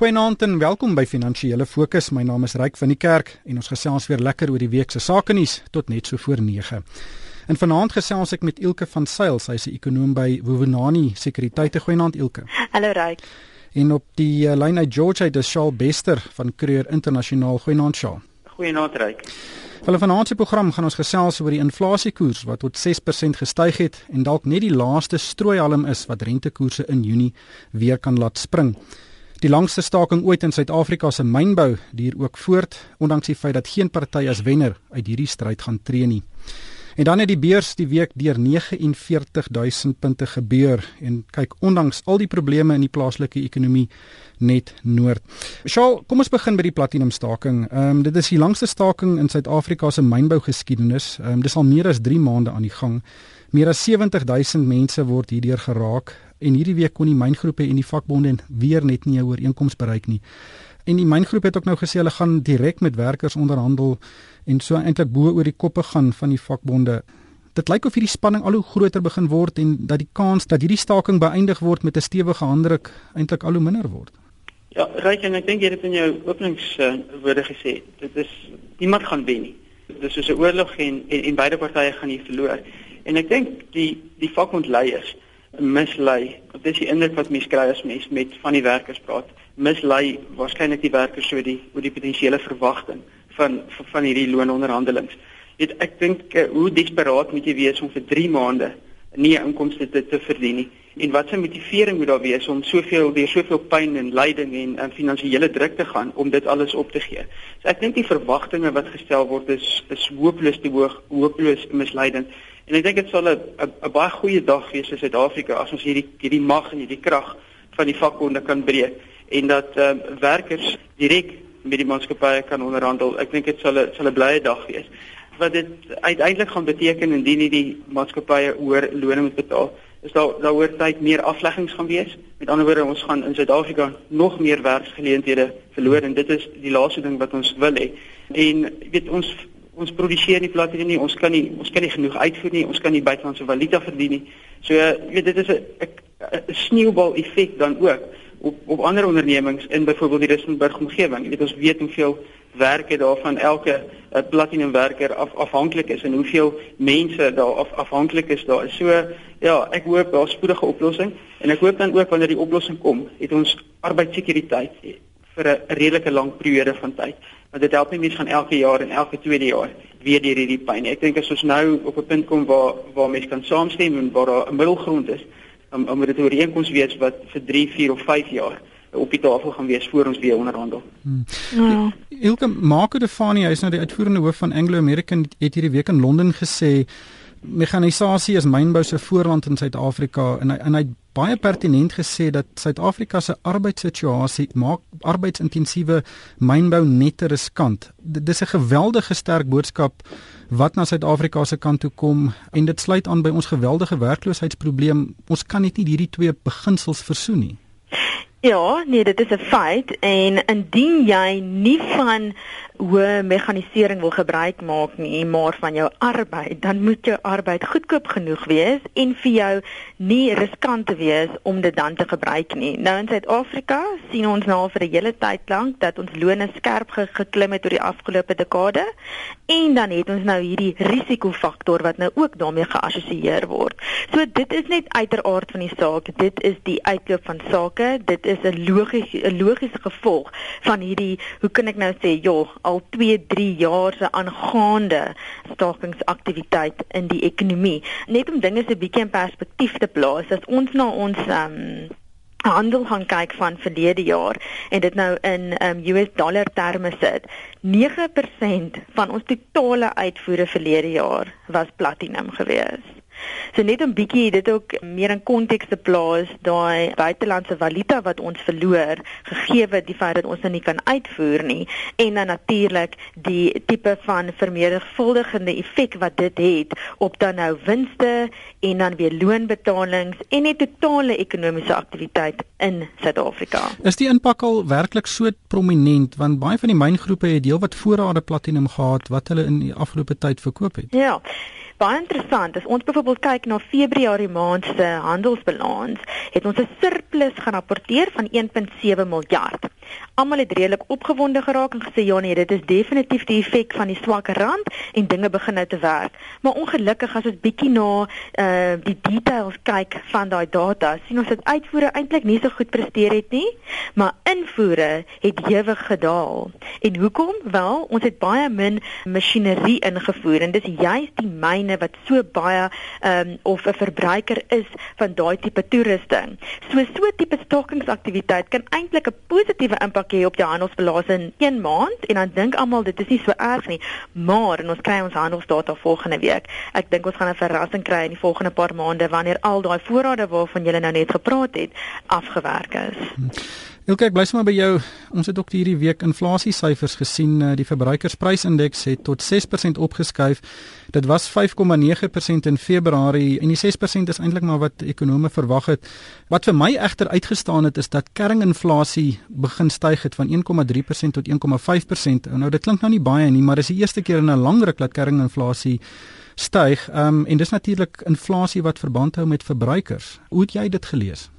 Goeienaand en welkom by Finansiële Fokus. My naam is Ryk van die Kerk en ons gesels weer lekker oor die week se sake nuus tot net so voor 9. En vanaand gesels ek met Ilke van Sail, sy is 'n ekonom by Wowenani Sekuriteite. Goeienaand Ilke. Hallo Ryk. En op die uh, lyn uit George uit is Shaal Bester van Creer Internasionaal. Goeienaand Shaal. Goeienaand Ryk. Hulle vanaand se program gaan ons gesels oor die inflasiekoers wat tot 6% gestyg het en dalk net die laaste strooihalm is wat rentekoerse in Junie weer kan laat spring. Die langste staking ooit in Suid-Afrika se mynbou duur ook voort, ondanks die feit dat geen party as wenner uit hierdie stryd gaan tree nie. En dan het die beurs die week deur 49000 punte gebeur en kyk ondanks al die probleme in die plaaslike ekonomie net noord. Sjoe, kom ons begin by die platinum staking. Ehm um, dit is die langste staking in Suid-Afrika se mynbou geskiedenis. Ehm um, dis al meer as 3 maande aan die gang. Meer as 70000 mense word hierdeur geraak en hierdie week kon die myngroepe en die vakbonde weer net nie 'n ooreenkoms bereik nie. En die myngroep het ook nou gesê hulle gaan direk met werkers onderhandel en so eintlik bo oor die koppe gaan van die vakbonde. Dit lyk of hierdie spanning al hoe groter begin word en dat die kans dat hierdie staking beëindig word met 'n stewige handdruk eintlik al hoe minder word. Ja, Ryk en ek dink jy het in jou openingswoorde uh, gesê, dit is niemand gaan wen nie. Dit is soos 'n oorlog en, en en beide partye gaan hier verloor. En ek dink die die vakbondleiers mislei. Dit is die indruk wat mense kry as mens met van die werkers praat. Mislei waarskynlik die werkers so die oor die potensiële verwagting van van, van hierdie loononderhandelings. Weet ek dink uh, hoe desperaat moet jy wees om vir 3 maande nie inkomste te, te verdien nie en wat se motivering moet daar wees om soveel weer soveel pyn en lyding en, en finansiële druk te gaan om dit alles op te gee. So ek dink die verwagtinge wat gestel word is is hopeloos te hoog, hopeloos misleidend. En ek dink dit sal 'n 'n baie goeie dag wees vir Suid-Afrika as ons hierdie hierdie mag en hierdie krag van die vakbonde kan breek en dat ehm uh, werkers direk met die maatskappye kan onderhandel. Ek dink dit sal 'n sal 'n blye dag wees. Wat dit uiteindelik gaan beteken indien die maatskappye hoër lone moet betaal, is daar daaroor tyd meer afleggings gaan wees. Met ander woorde, ons gaan in Suid-Afrika nog meer werksgeleenthede verloor en dit is die laaste ding wat ons wil hê. En weet ons ons produseer nie platina nie, ons kan nie ons kan nie genoeg uitvoer nie, ons kan nie buitelandse valuta verdien nie. So jy weet dit is 'n sneeubal effek dan ook op op ander ondernemings in byvoorbeeld die Rustenburg omgewing. Jy weet ons weet hoeveel werke daarvan elke uh, platinum werker af, afhanklik is en hoeveel mense daar af, afhanklik is daar. So ja, ek hoop daar's spoedige oplossing en ek hoop dan ook wanneer die oplossing kom, het ons arbeidssekuriteit vir 'n redelike lang periode van tyd want dit help nie mense van elke jaar en elke tweede jaar weer deur hierdie pyn. Ek dink as ons nou op 'n punt kom waar waar mense kan saamstem en waar daar 'n middelgrond is, om om dit oor eenkoms wees wat vir 3, 4 of 5 jaar op die tafel gaan wees voor ons weer onderhandel. Hmm. Ja. Ilke Marco de Fani, hy is nou die uitvoerende hoof van Anglo American het hierdie week in Londen gesê mekanisasie is mynbou se voorland in Suid-Afrika en hy en hy baie pertinent gesê dat Suid-Afrika se arbeidssituasie maak arbeidsintensieve mynbou net riskant. Dis 'n geweldige sterk boodskap wat na Suid-Afrika se kant toe kom en dit sluit aan by ons geweldige werkloosheidsprobleem. Ons kan net nie hierdie twee beginsels versoen nie. Ja, nee, dit is 'n feit en indien jy nie van hoe mekanisering wil gebruik maak nie, maar van jou arbeid, dan moet jou arbeid goedkoop genoeg wees en vir jou nie riskant te wees om dit dan te gebruik nie. Nou in Suid-Afrika sien ons nou vir 'n hele tyd lank dat ons lone skerp ge geklim het oor die afgelope dekade en dan het ons nou hierdie risikofaktor wat nou ook daarmee geassosieer word. So dit is net uiteraard van die saak. Dit is die uitloop van sake. Dit is 'n logiese 'n logiese gevolg van hierdie hoe kan ek nou sê, joh, al 2, 3 jaar se aangaande stakingsaktiwiteit in die ekonomie. Net om dinge so 'n bietjie in perspektief te plaas, as ons na ons ehm um, handel gaan kyk van verlede jaar en dit nou in um, US dollar terme sit 9% van ons totale uitvoere verlede jaar was platinum geweest. So net 'n bietjie dit ook meer in konteks te plaas, daai buitelandse valuta wat ons verloor gegee die feit dat ons nou nie kan uitvoer nie en dan natuurlik die tipe van vermenigvuldigende effek wat dit het op dan nou winste en dan weer loonbetalings en die totale ekonomiese aktiwiteit in Suid-Afrika. Is die impak al werklik so prominent want baie van die myngroepe het heelwat voorrade platinum gehad wat hulle in die afgelope tyd verkoop het. Ja baie interessant. As ons byvoorbeeld kyk na Februarie maand se handelsbalans, het ons 'n surplus gerapporteer van 1.7 miljard. Almal het redelik opgewonde geraak en gesê ja nee, dit is definitief die effek van die swak rand en dinge begin nou te werk. Maar ongelukkig as ons bietjie na uh die details kyk van daai data, sien ons dat uitvoere eintlik nie so goed presteer het nie, maar invoere het hewig gedaal. En hoekom? Wel, ons het baie min masjinerie ingevoer en dis juist die myne wat so baie ehm um, of 'n verbruiker is van daai tipe toerusting. So so tipe stakingsaktiwiteit kan eintlik 'n positiewe impak hê op jou handelsbalans in 1 maand en dan dink almal dit is nie so erg nie, maar en ons kry ons handelsdata volgende week. Ek dink ons gaan 'n verrassing kry in die volgende paar maande wanneer al daai voorrade waarvan jy nou net gepraat het afgewerk is. Hmm. Elke ek bly sommer by jou. Ons het ook hierdie week inflasie syfers gesien. Eh, die verbruikersprysindeks het tot 6% opgeskuif. Dit was 5,9% in Februarie en die 6% is eintlik maar wat ekonome verwag het. Wat vir my egter uitgestaan het is dat kerninflasie begin styg het van 1,3% tot 1,5%. Nou dit klink nou nie baie nie, maar dis die eerste keer in 'n lang ruk dat kerninflasie styg. Ehm um, en dis natuurlik inflasie wat verband hou met verbruikers. Hoe het jy dit gelees?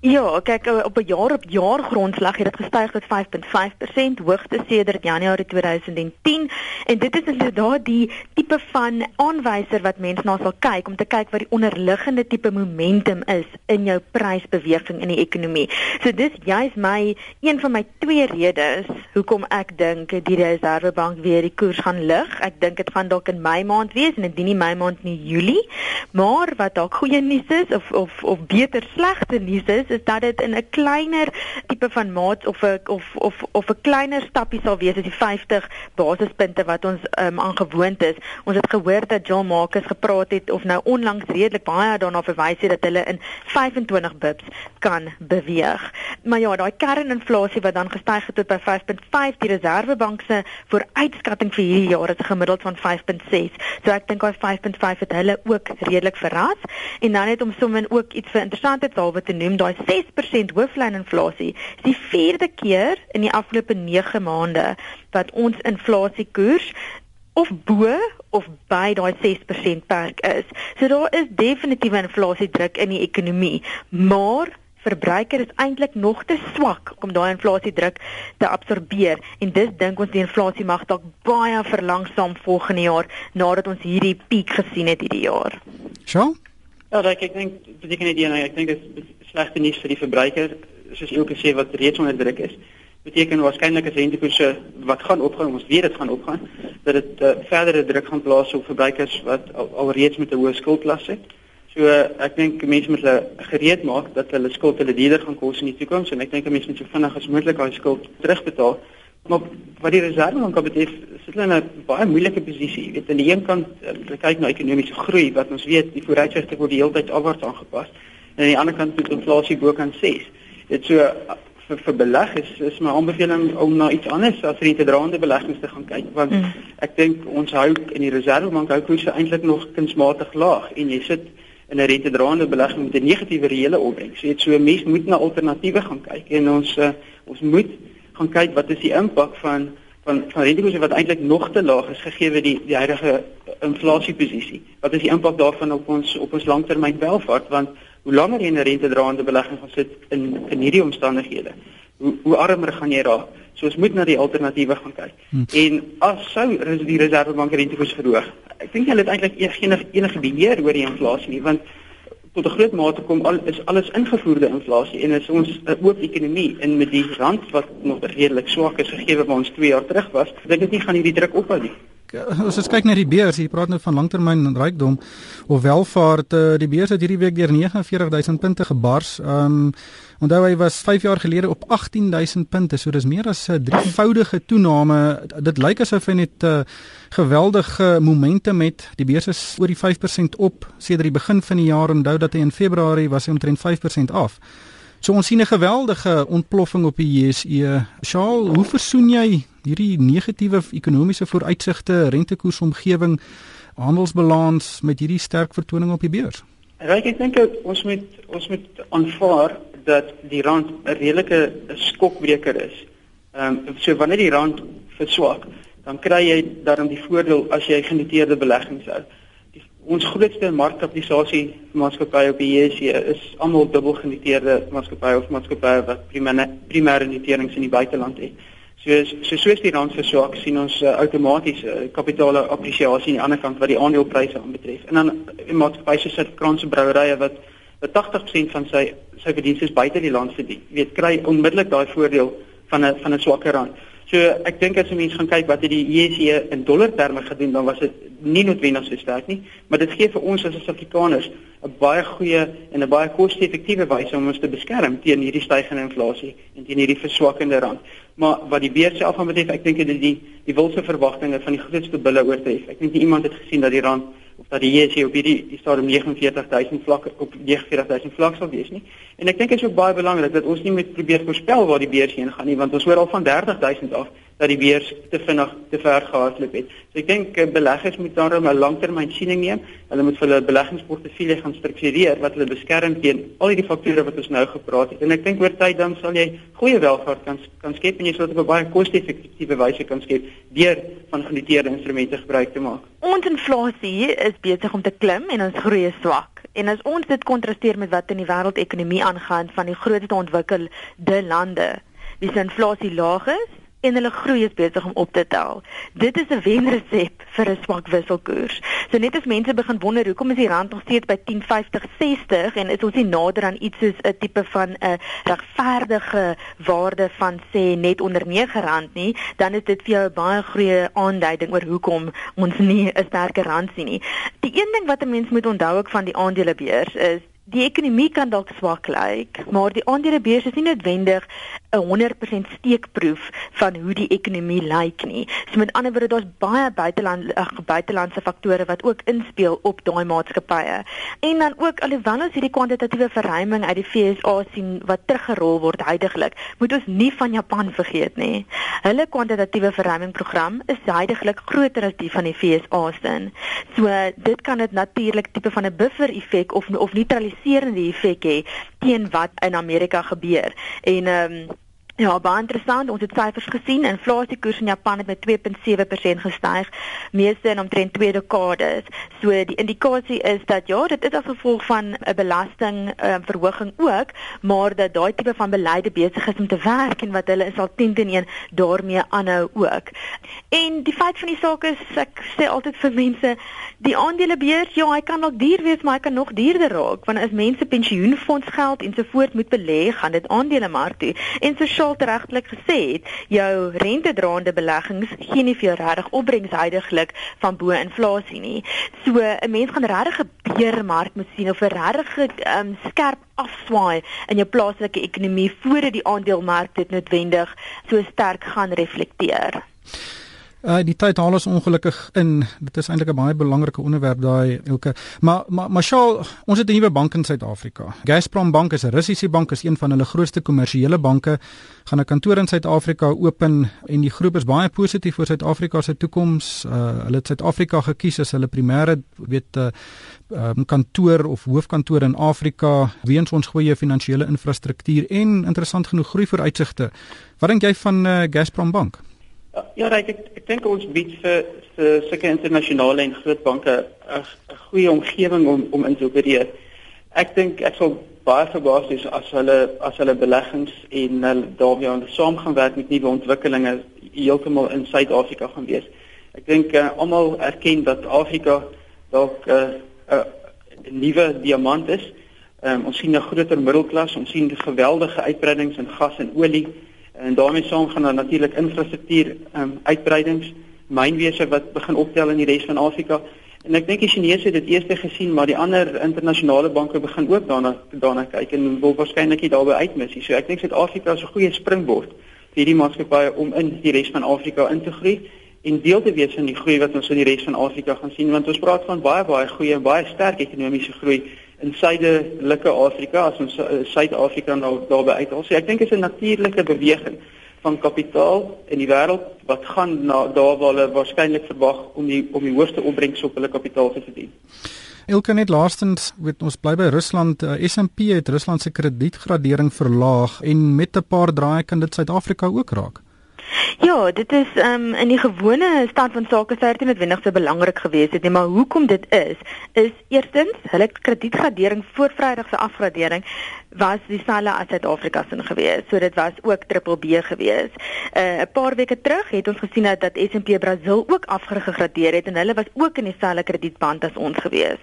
Ja, kyk eh, op 'n jaar op jaar grondslag het dit gestyg tot 5.5%, hoogste sedert Januarie 2010 en dit is inderdaad die tipe van aanwyser wat mense na sal kyk om te kyk wat die onderliggende tipe momentum is in jou prysbeweging in die ekonomie. So dis juist my een van my twee redes hoekom ek dink die Reservebank weer die koers gaan lig. Ek dink dit gaan dalk in Mei maand wees en indien nie Mei maand nie Julie, maar wat dalk goeie nuus is of of of beter slegte nuus is is dat dit in 'n kleiner tipe van maat of 'n of of of 'n kleiner stappie sal wees as die 50 basispunte wat ons um, aangewoond is. Ons het gehoor dat John Marcus gepraat het of nou onlangs redelik baie daarna verwys het dat hulle in 25 bips kan beweeg. Maar ja, daai kerninflasie wat dan gestyg het tot by 5.5, die Reserwebank se vooruitskatting vir hierdie jaar is gemiddeld van 5.6. So ek dink daai 5.5 het hulle ook redelik verras. En dan net om sommer ook iets vir interessante taalwe te noem, daai 6% hooflyninflasie is die vierde keer in die afgelope 9 maande wat ons inflasiekoers of bo of by daai 6% perk is. So daar is definitief 'n inflasiedruk in die ekonomie, maar verbruiker is eintlik nog te swak om daai inflasiedruk te absorbeer en dis dink ons die inflasie mag dalk baie verlangsaam volgende jaar nadat ons hierdie piek gesien het hierdie jaar. Sjoe? Ja, ek dink beteken dit nie ek dink dit is slegte nuus vir die verbruiker, soos Elke sê wat reeds onder druk is. Beteken waarskynlik as rentekoerse wat gaan opgaan, ons weet dit gaan opgaan, dat dit uh, verdere druk gaan plaas op verbruikers wat al, al met 'n hoë skuldlas sit. So uh, ek dink mense moet hulle gereed maak dat hulle skuld hulle duurder gaan kos in die toekoms en ek dink mense moet so vinnig as moontlik daai skuld terugbetaal. Maar wat die reservebank betref, sit hulle in 'n baie moeilike posisie. Jy weet aan die een kant, hulle kyk na ekonomiese groei wat ons weet die vooruitsigte word die hele tyd afwaarts aangepas en aan die ander kant met inflasie bo kan 6. Dit so vir vir beleggers is my aanbeveling om na iets anders as rentedraende beleggings te gaan kyk want mm. ek dink ons hou in die reservebank hou koerse eintlik nog kunsmatig laag en jy sit in 'n rentedraende belegging met 'n negatiewe reële opbrengs. Jy so mense moet na alternatiewe gaan kyk en ons uh, ons moet gaan kyk wat is die impak van van van rentekoerse wat eintlik nog te laag is gegee die die huidige inflasieposisie. Wat is die impak daarvan op ons op ons langtermyn welvaart want hoe langer jy 'n rentedraende belegging gaan sit in in hierdie omstandighede, hoe hoe armer gaan jy raak. So ons moet na die alternatiewe gaan kyk. Hmm. En as sou die Reservebank rentekoers verhoog, ek dink hulle het eintlik enige enige beheer oor die inflasie nie, want tot 'n groot mate kom al is alles ingevoerde inflasie en is ons 'n oop ekonomie en met die rand wat nog redelik swak is gegee wat ons 2 jaar terug was, dink ek nie gaan hierdie druk ophou nie. Eh, as ons kyk na die beurs, jy praat nou van langtermyn rykdom of welvaart, eh, die beurs het hierdie week deur 49000 punte gebars. Um onthou hy was 5 jaar gelede op 18000 punte, so dis meer as 'n drievoudige toename. Dit lyk asof hy net 'n uh, geweldige momentum het. Die beurs is oor die 5% op sedert die begin van die jaar. Onthou dat hy in Februarie was hy omtrent 5% af. So ons sien 'n geweldige ontploffing op die JSE. Shaal, hoe versoen jy hierdie negatiewe ekonomiese vooruitsigte, rentekoersomgewing, handelsbalans met hierdie sterk vertoning op die beurs? Ryk, ek dink ons moet ons moet aanvaar dat die rand 'n redelike skokbreker is. Ehm um, so wanneer die rand verswak, dan kry jy dan die voordeel as jy genoteerde beleggings hou. ons grootste markkapitalisasie maatskappye op die JSE is almal dubbel genoteerde maatskappye of maatskappye wat primêre primêre noterings in die buiteland het. So so soos die rand verswak, sien ons uh, outomaties uh, kapitale appresiasie aan die ander kant wat die aandelepryse aanbetref. En dan in maatskappye soos Suid-Franse brouerye wat wat 80% van sy sy verdienste buite die land verdien. Jy weet, kry onmiddellik daai voordeel van 'n van 'n swakker rand. So ek dink as 'n mens gaan kyk wat het die JSE in dollar terme gedoen, dan was dit nie noodwendig so sterk nie, maar dit gee vir ons as Suid-Afrikaners 'n baie goeie en 'n baie koste-effektiewe wyse om ons te beskerm teen hierdie stygende inflasie en teen hierdie verswakkende rand. Maar wat die beurs self aanbetref, ek dink dit die die wilse verwagtinge van die grootste bulle oortref. Ek dink nie iemand het gesien dat die rand of dat die JSE op hierdie die stadium 49000 vlak op 49000 vlak sal wees nie. En ek dink dit is ook baie belangrik dat ons nie met probeer voorspel waar die beurs heen gaan nie, want ons hoor al van 30000 af dat die beurs te vinnig te ver gehardloop het. So ek dink eh, beleggers moet daarom 'n langtermynsiening neem. Hulle moet hulle beleggingsportefeulje gaan struktureer wat hulle beskerm teen al hierdie faktore wat ons nou gepraat het. En ek dink oor tyd dan sal jy goeie welvaart kan kan skep en jy sal dit op 'n baie koste-effektiewe wyse kan skep deur van genoteerde instrumente gebruik te maak. Ons inflasie is besig om te klim en ons groei is swak. En as ons dit kontrasteer met wat in die wêreldekonomie aangaan van die grootste ontwikkelde lande, wie se inflasie laag is, en hulle groei is besig om op te tel. Dit is 'n wenresep vir 'n swak wisselkoers. So net as mense begin wonder hoekom is die rand nog steeds by 10.50.60 en is ons nie nader aan iets soos 'n tipe van 'n regverdige waarde van sê net onder R9 nie, dan is dit vir jou 'n baie goeie aanduiding oor hoekom ons nie 'n sterker rand sien nie. Die een ding wat 'n mens moet onthou ook van die aandelebeurs is Die ekonomie kan dalk swak lyk, maar die aandelebeurs is nie noodwendig 'n 100% steekproef van hoe die ekonomie lyk nie. So met ander woorde, daar's baie buiteland ag buitelandse faktore wat ook inspel op daai maatskappye. En dan ook alhoewel ons hierdie kwantitatiewe verruiming uit die FSA sien wat teruggerol word heidaglik, moet ons nie van Japan vergeet nie. Hulle kwantitatiewe verruimingprogram is heidaglik groter as die van die FSA se. So dit kan dit natuurlik tipe van 'n buffer effek of of neutraliserende effek hê teen wat in Amerika gebeur. En ehm um, Ja, baie interessant. Ons het syfers gesien. Inflasiekoers in Japan het met 2.7% gestyg, meeste in omtrent twee dekades. So die indikasie is dat ja, dit is as gevolg van 'n belasting uh, verhoging ook, maar dat daai tipe van beleide besig is om te werk en wat hulle is al 10 teen 1 daarmee aanhou ook. En die feit van die saak is ek sê altyd vir mense, die aandelebeurs, ja, hy kan dalk duur wees, maar hy kan nog duurder raak want as mense pensioenfonds geld ensovoorts moet belê, gaan dit aandelemark toe. En so Charles regtelik gesê het, jou rentedraande beleggings gee nie vir jou regtig opbrengs heidaglik van bo inflasie nie. So 'n mens gaan regtig 'n beermark moet sien of 'n regtig um, skerp afswaai in jou plaaslike ekonomie voordat die aandelemark dit noodwendig so sterk gaan reflekteer. Uh die tyd haal ons ongelukkig in. Dit is eintlik 'n baie belangrike onderwerp daai elke. Maar maar Marshall, ons het 'n nuwe bank in Suid-Afrika. Gazprom Bank is 'n Russiese bank, is een van hulle grootste kommersiële banke. Gaan 'n kantoor in Suid-Afrika open en die groep is baie positief oor Suid-Afrika se toekoms. Uh hulle het Suid-Afrika gekies as hulle primêre weet uh, um, kantoor of hoofkantoor in Afrika weens ons goeie finansiële infrastruktuur en interessant genoeg groei vooruitsigte. Wat dink jy van uh, Gazprom Bank? Ja, right, ek ek dink ons bied vir vir sulke internasionale en groot banke 'n goeie omgewing om om in te opereer. Ek dink ek sal baie verbaas wees as hulle as hulle beleggings en hulle daarmee aan saam gaan werk met nuwe ontwikkelinge heeltemal in Suid-Afrika gaan wees. Ek dink uh, almal erken dat Afrika dalk 'n uh, uh, nuwe diamant is. Um, ons sien 'n groter middelklas, ons sien geweldige uitbreidings in gas en olie En daarmee saam gaan daar natuurlik infrastruktuur um, uitbreidings, mynwese wat begin optel in die res van Afrika. En ek dink die Chinese het dit eers gesien, maar die ander internasionale banke begin ook daarna daarna kyk en wil waarskynlik nie daarbey uitmis nie. So ek dink Suid-Afrika is 'n goeie springbord vir hierdie maatskappye om in die res van Afrika in te groei en deel te wees van die groei wat ons in die res van Afrika gaan sien want ons praat van baie baie goeie en baie sterk ekonomiese groei in suidelike Afrika as ons uh, Suid-Afrika nou daarby uithaal. So ek dink is 'n natuurlike beweging van kapitaal in die wêreld wat gaan na daar waar hulle waarskynlik verwag om die om die hoogste opbrengs op hulle kapitaal te verdien. Elke net laastens, weet ons bly by Rusland, uh, S&P het Rusland se kredietgradering verlaag en met 'n paar draaie kan dit Suid-Afrika ook raak. Ja, dit is um, in die gewone stand van sake dit noodwendig so belangrik gewees het nie, maar hoekom dit is, is eerstens hulle kredietgradering voor Vrydag se afgradering was dieselfde as Suid-Afrika se gewees. So dit was ook triple B gewees. Uh 'n paar weke terug het ons gesien dat dat S&P Brazil ook afgegradeer het en hulle was ook in dieselfde kredietband as ons gewees.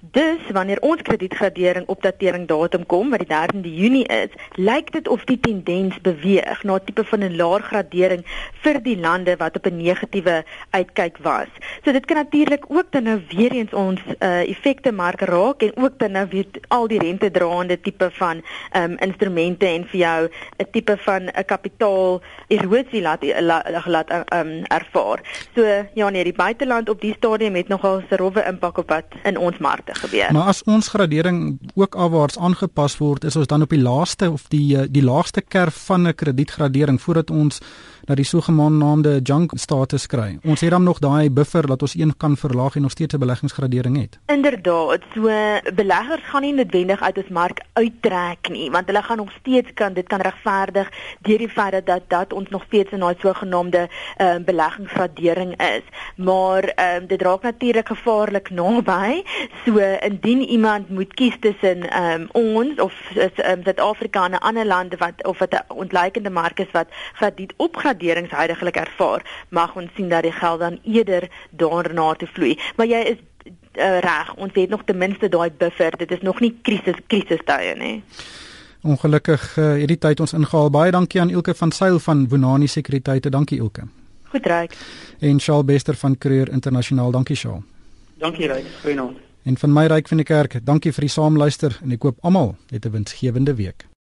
Dus wanneer ons kredietgradering opdatering datum kom wat die 13de Junie is, lyk dit of die tendens beweeg na 'n tipe van 'n laer gradering vir die lande wat op 'n negatiewe uitkyk was. So dit kan natuurlik ook dan nou weer eens ons uh effekte mark raak en ook dan nou weer al die rente draande tipe van ehm um, instrumente en vir jou 'n tipe van 'n kapitaal erosie laat laat laat ehm um, ervaar. So ja nee, die buiteland op die stadium het nogal 'n rowwe impak op wat in ons markte gebeur. Maar as ons gradering ook afwaarts aangepas word, is ons dan op die laaste of die eh, die laagste kerf van 'n kredietgradering voordat ons na die sogenaamde junk status kry. Ons het dan nog daai buffer dat ons een kan verlaag en nog steeds 'n beleggingsgradering het. Inderdaad, so beleggers gaan nie noodwendig uit ons mark uittrek nie, want hulle gaan nog steeds kan dit kan regverdig deur die feit dat dat ons nog steeds in daai sogenaamde uh, beleggingsgradering is. Maar uh, dit raak natuurlik gevaarlik naby. So indien iemand moet kies tussen um, ons of um, Suid-Afrika en 'n ander land wat of wat 'n ontleikende mark is wat krediet opgradeer waardering heidaglik ervaar, mag ons sien dat die geld dan eerder daarna te vloei. Maar jy is uh, reg, ons het nog ten minste daai buffer. Dit is nog nie krisis krisistye nie. Ongelukkig uh, het die tyd ons ingehaal. Baie dankie aan Ilke van Sail van Bonani Sekuriteite. Dankie Ilke. Goed reg. En Shaal Bester van Creer Internasionaal. Dankie Shaal. Dankie reg. Goeienaand. En van my ryk van die kerk, dankie vir die saamluister en ek koop almal 'n winsgewende week.